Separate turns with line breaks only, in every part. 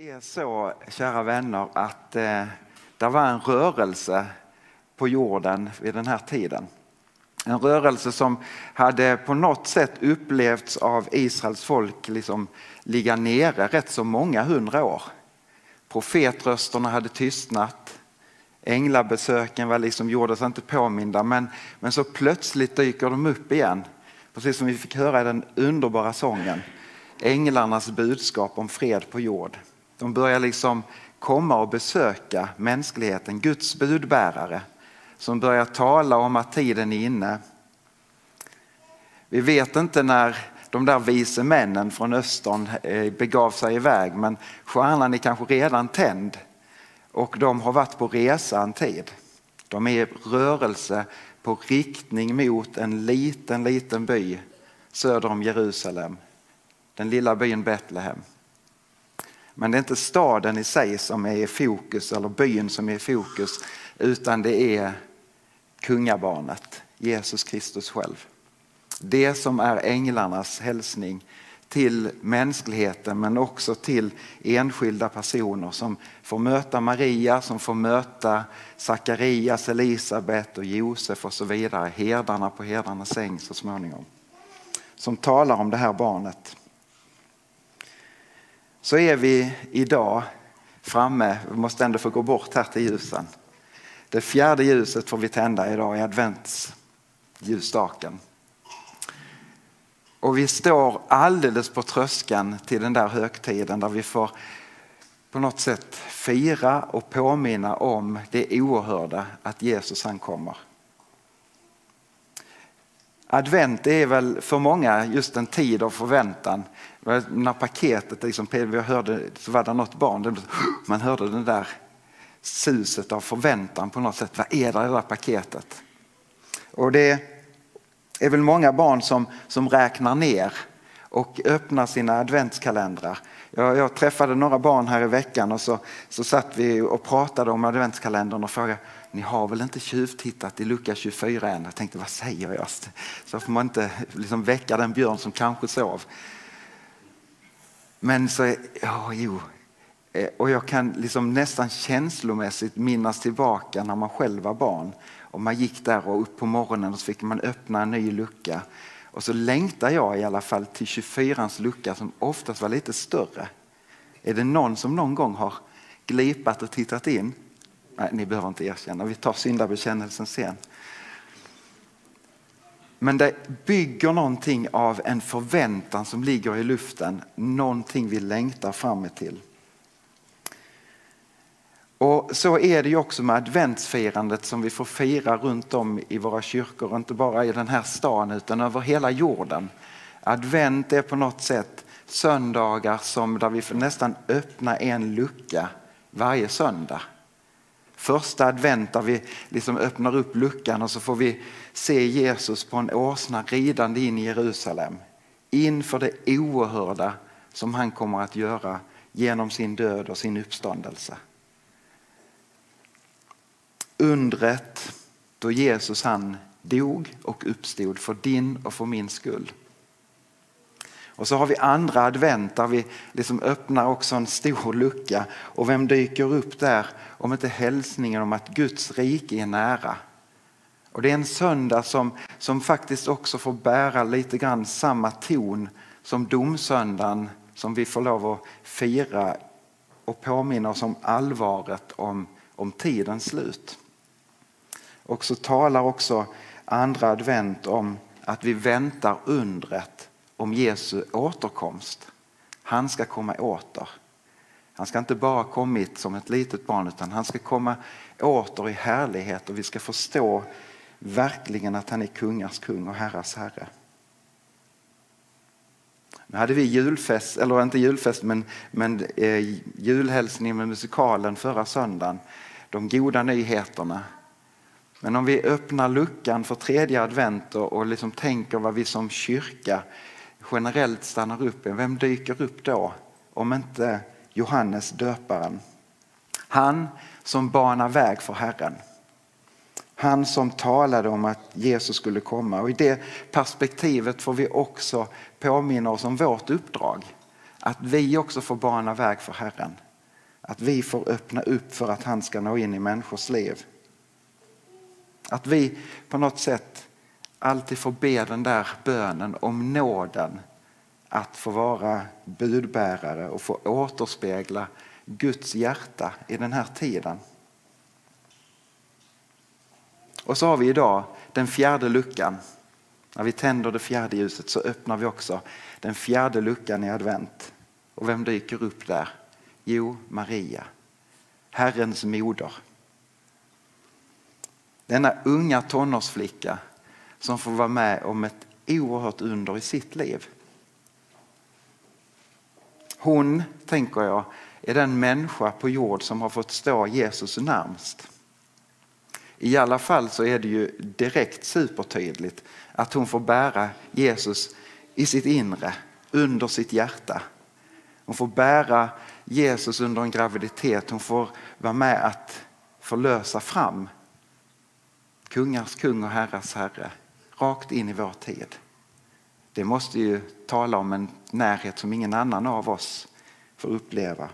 Det är så, kära vänner, att eh, det var en rörelse på jorden vid den här tiden. En rörelse som hade på något sätt upplevts av Israels folk liksom ligga nere rätt så många hundra år. Profetrösterna hade tystnat. Änglabesöken var liksom gjordes inte påminda men, men så plötsligt dyker de upp igen. Precis som vi fick höra i den underbara sången. Änglarnas budskap om fred på jord. De börjar liksom komma och besöka mänskligheten, Guds budbärare som börjar tala om att tiden är inne. Vi vet inte när de där vise männen från östern eh, begav sig iväg men stjärnan är kanske redan tänd och de har varit på resa en tid. De är i rörelse på riktning mot en liten, liten by söder om Jerusalem. Den lilla byn Betlehem. Men det är inte staden i sig som är i fokus eller byn som är i fokus utan det är kungabarnet, Jesus Kristus själv. Det som är änglarnas hälsning till mänskligheten men också till enskilda personer som får möta Maria, som får möta Sakarias, Elisabet och Josef och så vidare. Herdarna på herdarnas säng så småningom. Som talar om det här barnet. Så är vi idag framme, vi måste ändå få gå bort här till ljusen. Det fjärde ljuset får vi tända idag i adventsljusstaken. Och vi står alldeles på tröskeln till den där högtiden där vi får på något sätt fira och påminna om det oerhörda att Jesus han kommer. Advent är väl för många just en tid av förväntan. När paketet, liksom, vi hörde, så var det något barn, man hörde den där suset av förväntan på något sätt. Vad är det i det där paketet? Och det är väl många barn som, som räknar ner och öppnar sina adventskalendrar. Jag, jag, träffade några barn här i veckan och så, så satt vi och pratade om adventskalendern och frågade ni har väl inte tjuvtittat i lucka 24 än? Jag tänkte vad säger jag? Så får man inte liksom väcka den björn som kanske sov. Men så, ja jo, eh, och jag kan liksom nästan känslomässigt minnas tillbaka när man själv var barn och man gick där och upp på morgonen och så fick man öppna en ny lucka. Och så längtar jag i alla fall till 24ans lucka som oftast var lite större. Är det någon som någon gång har glipat och tittat in? Nej, ni behöver inte erkänna, vi tar syndabekännelsen sen. Men det bygger någonting av en förväntan som ligger i luften, någonting vi längtar fram till. Och så är det ju också med adventsfirandet som vi får fira runt om i våra kyrkor, inte bara i den här stan utan över hela jorden. Advent är på något sätt söndagar som där vi får nästan öppna en lucka varje söndag. Första advent där vi liksom öppnar upp luckan och så får vi se Jesus på en åsna ridande in i Jerusalem. Inför det oerhörda som han kommer att göra genom sin död och sin uppståndelse undret då Jesus han dog och uppstod för din och för min skull. Och så har vi andra advent där vi liksom öppnar också en stor lucka och vem dyker upp där om inte hälsningen om att Guds rike är nära. Och det är en söndag som, som faktiskt också får bära lite grann samma ton som domsöndagen som vi får lov att fira och påminna oss om allvaret om, om tidens slut. Och så talar också andra advent om att vi väntar undret om Jesu återkomst. Han ska komma åter. Han ska inte bara kommit som ett litet barn utan han ska komma åter i härlighet och vi ska förstå verkligen att han är kungars kung och herrars herre. Nu hade vi julfest, eller inte julfest, men, men eh, julhälsning med musikalen förra söndagen. De goda nyheterna. Men om vi öppnar luckan för tredje advent och, liksom tänker vad vi som kyrka generellt stannar upp i, vem dyker upp då? Om inte Johannes döparen. Han som banar väg för Herren. Han som talade om att Jesus skulle komma och i det perspektivet får vi också påminna oss om vårt uppdrag. Att vi också får bana väg för Herren. Att vi får öppna upp för att han ska nå in i människors liv. Att vi på något sätt alltid får be den där bönen om nåden att få vara budbärare och få återspegla Guds hjärta i den här tiden. Och så har vi idag den fjärde luckan. När vi tänder det fjärde ljuset så öppnar vi också den fjärde luckan i advent. Och vem dyker upp där? Jo, Maria, Herrens moder. Denna unga tonårsflicka som får vara med om ett oerhört under i sitt liv. Hon, tänker jag, är den människa på jord som har fått stå Jesus närmst. I alla fall så är det ju direkt supertydligt att hon får bära Jesus i sitt inre, under sitt hjärta. Hon får bära Jesus under en graviditet. Hon får vara med att förlösa fram kungars kung och herrars herre rakt in i vår tid. Det måste ju tala om en närhet som ingen annan av oss får uppleva.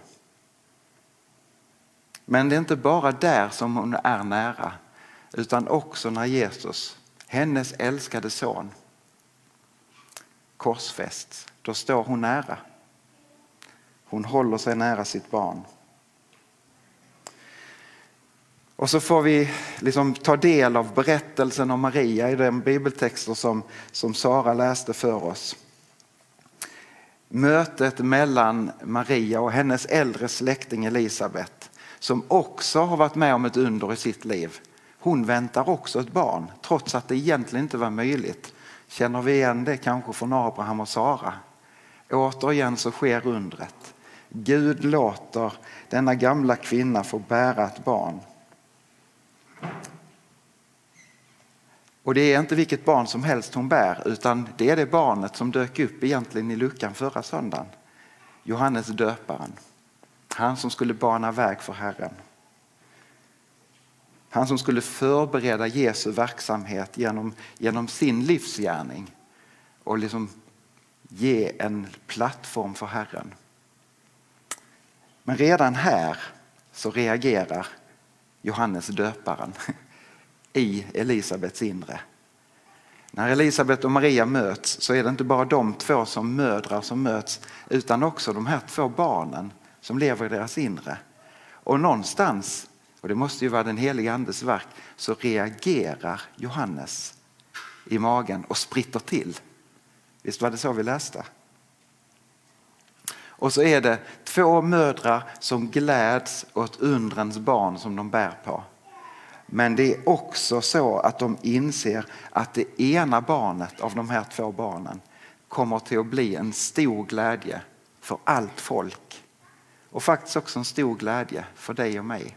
Men det är inte bara där som hon är nära utan också när Jesus, hennes älskade son, korsfästs. Då står hon nära. Hon håller sig nära sitt barn. Och så får vi liksom ta del av berättelsen om Maria i de bibeltexter som, som Sara läste för oss. Mötet mellan Maria och hennes äldre släkting Elisabet som också har varit med om ett under i sitt liv. Hon väntar också ett barn trots att det egentligen inte var möjligt. Känner vi igen det kanske från Abraham och Sara? Återigen så sker undret. Gud låter denna gamla kvinna få bära ett barn. Och det är inte vilket barn som helst hon bär utan det är det barnet som dök upp egentligen i luckan förra söndagen. Johannes döparen. Han som skulle bana väg för Herren. Han som skulle förbereda Jesu verksamhet genom, genom sin livsgärning och liksom ge en plattform för Herren. Men redan här så reagerar Johannes döparen i Elisabets inre. När Elisabet och Maria möts så är det inte bara de två som mödrar som möts utan också de här två barnen som lever i deras inre. Och någonstans, och det måste ju vara den heliga andes verk, så reagerar Johannes i magen och spritter till. Visst var det så vi läste? Och så är det två mödrar som gläds åt undrens barn som de bär på. Men det är också så att de inser att det ena barnet av de här två barnen kommer till att bli en stor glädje för allt folk. Och faktiskt också en stor glädje för dig och mig.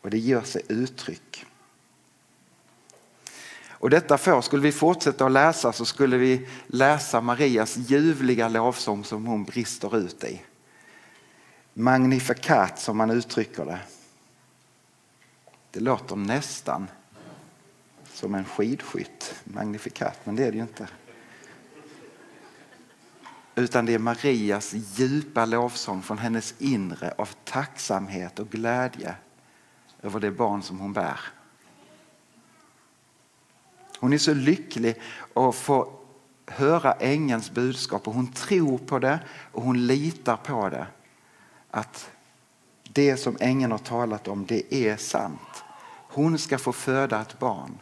Och det gör sig uttryck. Och detta får, skulle vi fortsätta att läsa så skulle vi läsa Marias ljuvliga lovsång som hon brister ut i. Magnifikat som man uttrycker det. Det låter nästan som en skidskytt, magnifikat, men det är det ju inte. Utan det är Marias djupa lovsång från hennes inre av tacksamhet och glädje över det barn som hon bär. Hon är så lycklig att få höra ängelns budskap och hon tror på det och hon litar på det. Att det som ängeln har talat om, det är sant. Hon ska få föda ett barn.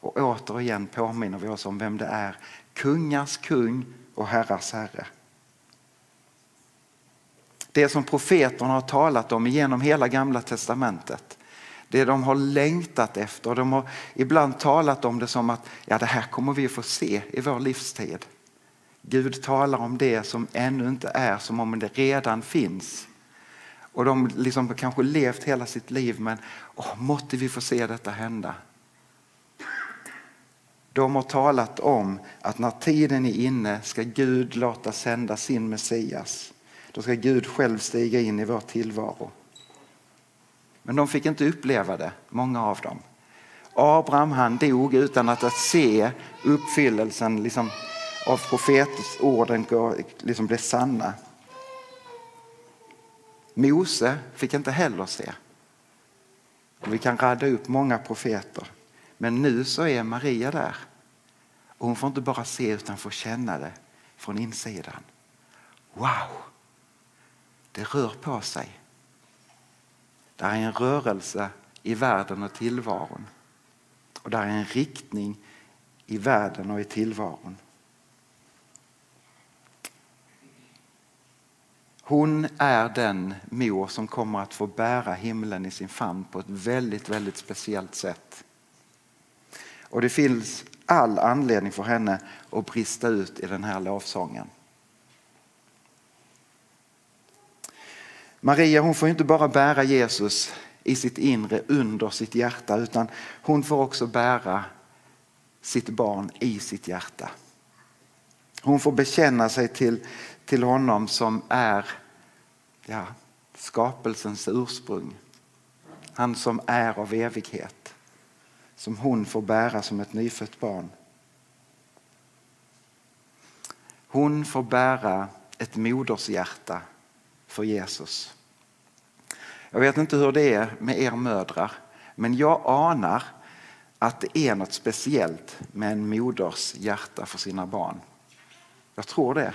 Och återigen påminner vi oss om vem det är. Kungars kung och herrars herre. Det som profeterna har talat om genom hela gamla testamentet. Det de har längtat efter. De har ibland talat om det som att ja, det här kommer vi få se i vår livstid. Gud talar om det som ännu inte är, som om det redan finns. Och de liksom kanske levt hela sitt liv men åh, måtte vi få se detta hända. De har talat om att när tiden är inne ska Gud låta sända sin Messias. Då ska Gud själv stiga in i vår tillvaro. Men de fick inte uppleva det, många av dem. Abraham han dog utan att, se uppfyllelsen liksom, av profetorden liksom blev sanna. Mose fick inte heller se. Och vi kan rada upp många profeter. Men nu så är Maria där. Och hon får inte bara se utan får känna det från insidan. Wow! Det rör på sig. Det är en rörelse i världen och tillvaron. Och det är en riktning i världen och i tillvaron. Hon är den mor som kommer att få bära himlen i sin famn på ett väldigt, väldigt speciellt sätt. Och det finns all anledning för henne att brista ut i den här lovsången. Maria hon får inte bara bära Jesus i sitt inre under sitt hjärta utan hon får också bära sitt barn i sitt hjärta. Hon får bekänna sig till, till honom som är ja, skapelsens ursprung. Han som är av evighet. Som hon får bära som ett nyfött barn. Hon får bära ett modershjärta för Jesus. Jag vet inte hur det är med er mödrar men jag anar att det är något speciellt med en moders hjärta för sina barn. Jag tror det.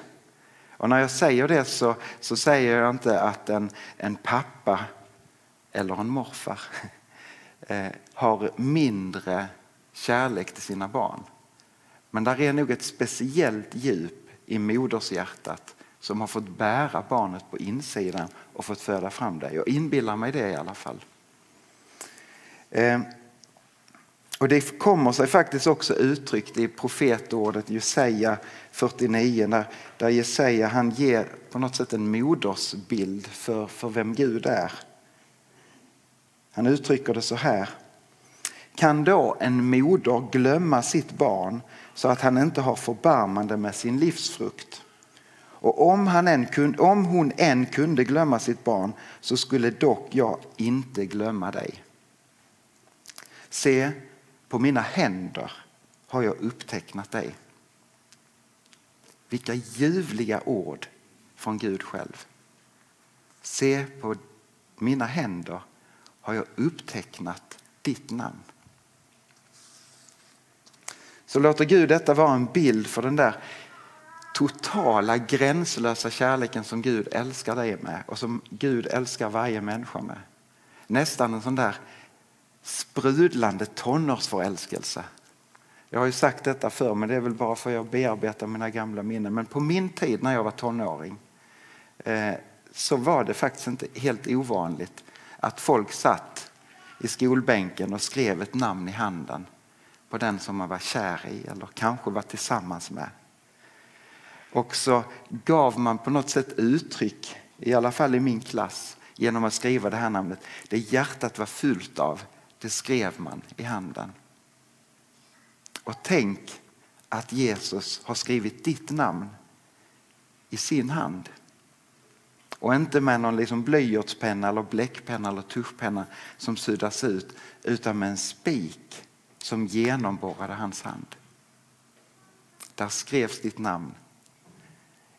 Och när jag säger det så, så säger jag inte att en, en pappa eller en morfar eh, har mindre kärlek till sina barn. Men där är nog ett speciellt djup i modershjärtat som har fått bära barnet på insidan och fått föda fram det. Jag inbillar mig det i alla fall. Eh, och Det kommer sig faktiskt också uttryckt i profetordet Jesaja 49 där, där Jesaja han ger på något sätt en modersbild för, för vem Gud är. Han uttrycker det så här. Kan då en moder glömma sitt barn så att han inte har förbarmande med sin livsfrukt? Och om, han än kunde, om hon än kunde glömma sitt barn så skulle dock jag inte glömma dig. Se, på mina händer har jag upptecknat dig. Vilka ljuvliga ord från Gud själv. Se, på mina händer har jag upptecknat ditt namn. Så låter Gud detta vara en bild för den där totala gränslösa kärleken som Gud älskar dig med och som Gud älskar varje människa med. Nästan en sån där sprudlande tonårsförälskelse. Jag har ju sagt detta förr men det är väl bara för att jag bearbetar mina gamla minnen. Men på min tid när jag var tonåring eh, så var det faktiskt inte helt ovanligt att folk satt i skolbänken och skrev ett namn i handen på den som man var kär i eller kanske var tillsammans med. Och så gav man på något sätt uttryck, i alla fall i min klass, genom att skriva det här namnet. Det hjärtat var fyllt av, det skrev man i handen. Och tänk att Jesus har skrivit ditt namn i sin hand. Och inte med någon liksom blyertspenna, eller bläckpenna eller tuschpenna som suddas ut utan med en spik som genomborrade hans hand. Där skrevs ditt namn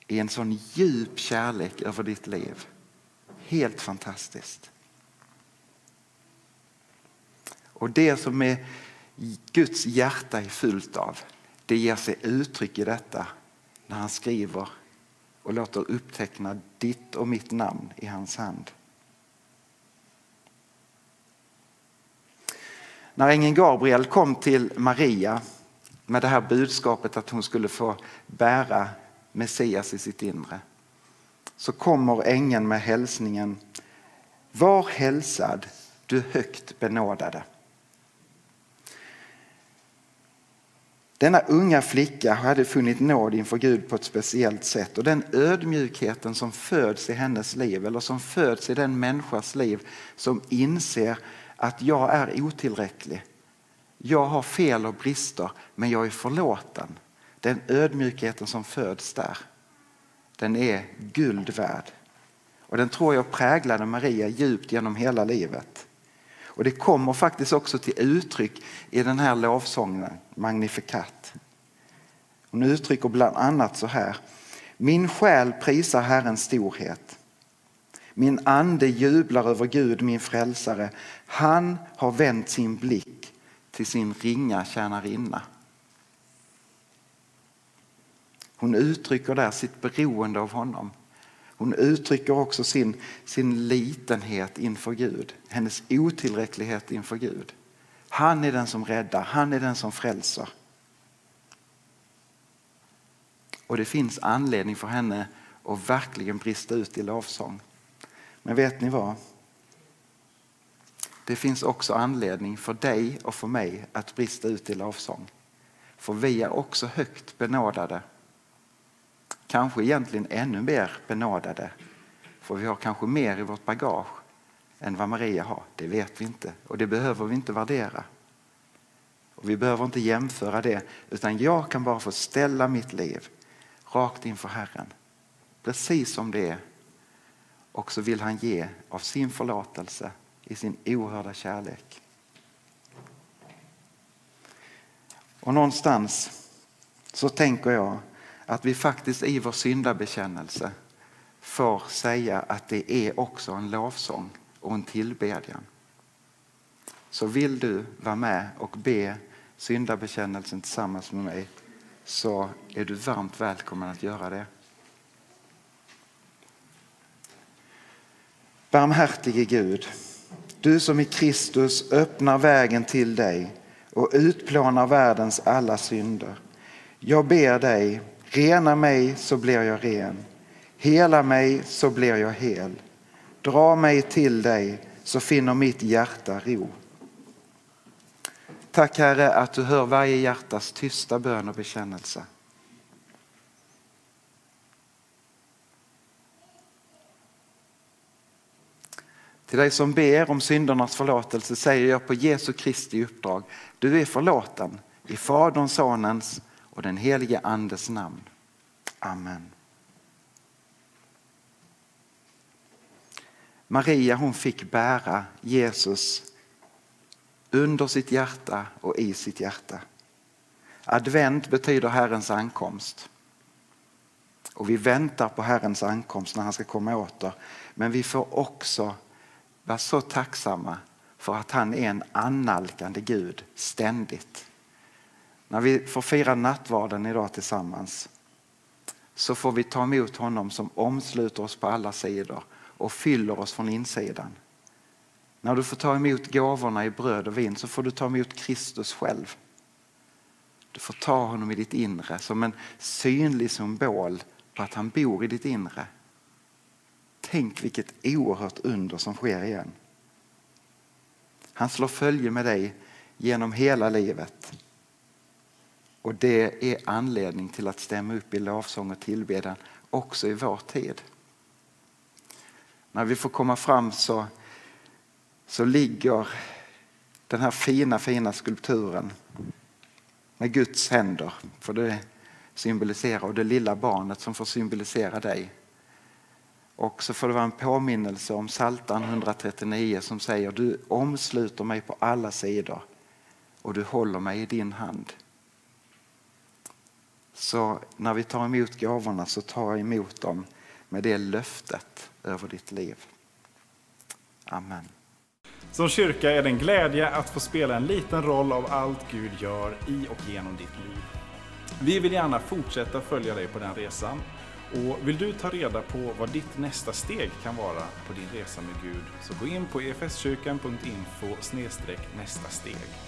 i en sån djup kärlek över ditt liv. Helt fantastiskt. Och det som är Guds hjärta är fyllt av, det ger sig uttryck i detta när han skriver och låter uppteckna ditt och mitt namn i hans hand. När ängeln Gabriel kom till Maria med det här budskapet att hon skulle få bära Messias i sitt inre så kommer ängeln med hälsningen Var hälsad du högt benådade. Denna unga flicka hade funnit nåd inför Gud på ett speciellt sätt och den ödmjukheten som föds i hennes liv eller som föds i den människas liv som inser att jag är otillräcklig. Jag har fel och brister men jag är förlåten. Den ödmjukheten som föds där, den är guld värd. Och den tror jag präglade Maria djupt genom hela livet. Och det kommer faktiskt också till uttryck i den här lovsången, Magnificat. Hon uttrycker bland annat så här. Min själ prisar Herrens storhet. Min ande jublar över Gud, min frälsare. Han har vänt sin blick till sin ringa tjänarinna. Hon uttrycker där sitt beroende av honom. Hon uttrycker också sin, sin litenhet inför Gud, hennes otillräcklighet inför Gud. Han är den som räddar, han är den som frälser. Och det finns anledning för henne att verkligen brista ut i lovsång. Men vet ni vad? Det finns också anledning för dig och för mig att brista ut i lovsång. För vi är också högt benådade kanske egentligen ännu mer benådade. För vi har kanske mer i vårt bagage än vad Maria har. Det vet vi inte och det behöver vi inte värdera. Och vi behöver inte jämföra det utan jag kan bara få ställa mitt liv rakt inför Herren. Precis som det är. Och så vill han ge av sin förlåtelse i sin oerhörda kärlek. Och någonstans så tänker jag att vi faktiskt i vår syndabekännelse får säga att det är också en lovsång och en tillbedjan. Så vill du vara med och be syndabekännelsen tillsammans med mig så är du varmt välkommen att göra det. Barmhärtige Gud, du som i Kristus öppnar vägen till dig och utplånar världens alla synder. Jag ber dig Rena mig så blir jag ren. Hela mig så blir jag hel. Dra mig till dig så finner mitt hjärta ro. Tack Herre att du hör varje hjärtas tysta bön och bekännelse. Till dig som ber om syndernas förlåtelse säger jag på Jesu Kristi uppdrag. Du är förlåten i Faderns, Sonens och den helige Andes namn. Amen. Maria hon fick bära Jesus under sitt hjärta och i sitt hjärta. Advent betyder Herrens ankomst. Och vi väntar på Herrens ankomst när han ska komma åter. Men vi får också vara så tacksamma för att han är en annalkande Gud ständigt. När vi får fira nattvarden idag tillsammans så får vi ta emot honom som omsluter oss på alla sidor och fyller oss från insidan. När du får ta emot gåvorna i bröd och vin så får du ta emot Kristus själv. Du får ta honom i ditt inre som en synlig symbol på att han bor i ditt inre. Tänk vilket oerhört under som sker igen. Han slår följe med dig genom hela livet. Och det är anledning till att stämma upp i lovsång och tillbedjan också i vår tid. När vi får komma fram så, så ligger den här fina, fina skulpturen med Guds händer, för det symboliserar, och det lilla barnet som får symbolisera dig. Och så får det vara en påminnelse om Psaltaren 139 som säger du omsluter mig på alla sidor och du håller mig i din hand. Så när vi tar emot gåvorna så tar jag emot dem med det löftet över ditt liv. Amen.
Som kyrka är det en glädje att få spela en liten roll av allt Gud gör i och genom ditt liv. Vi vill gärna fortsätta följa dig på den resan. Och vill du ta reda på vad ditt nästa steg kan vara på din resa med Gud så gå in på efskyrkan.info nästa steg.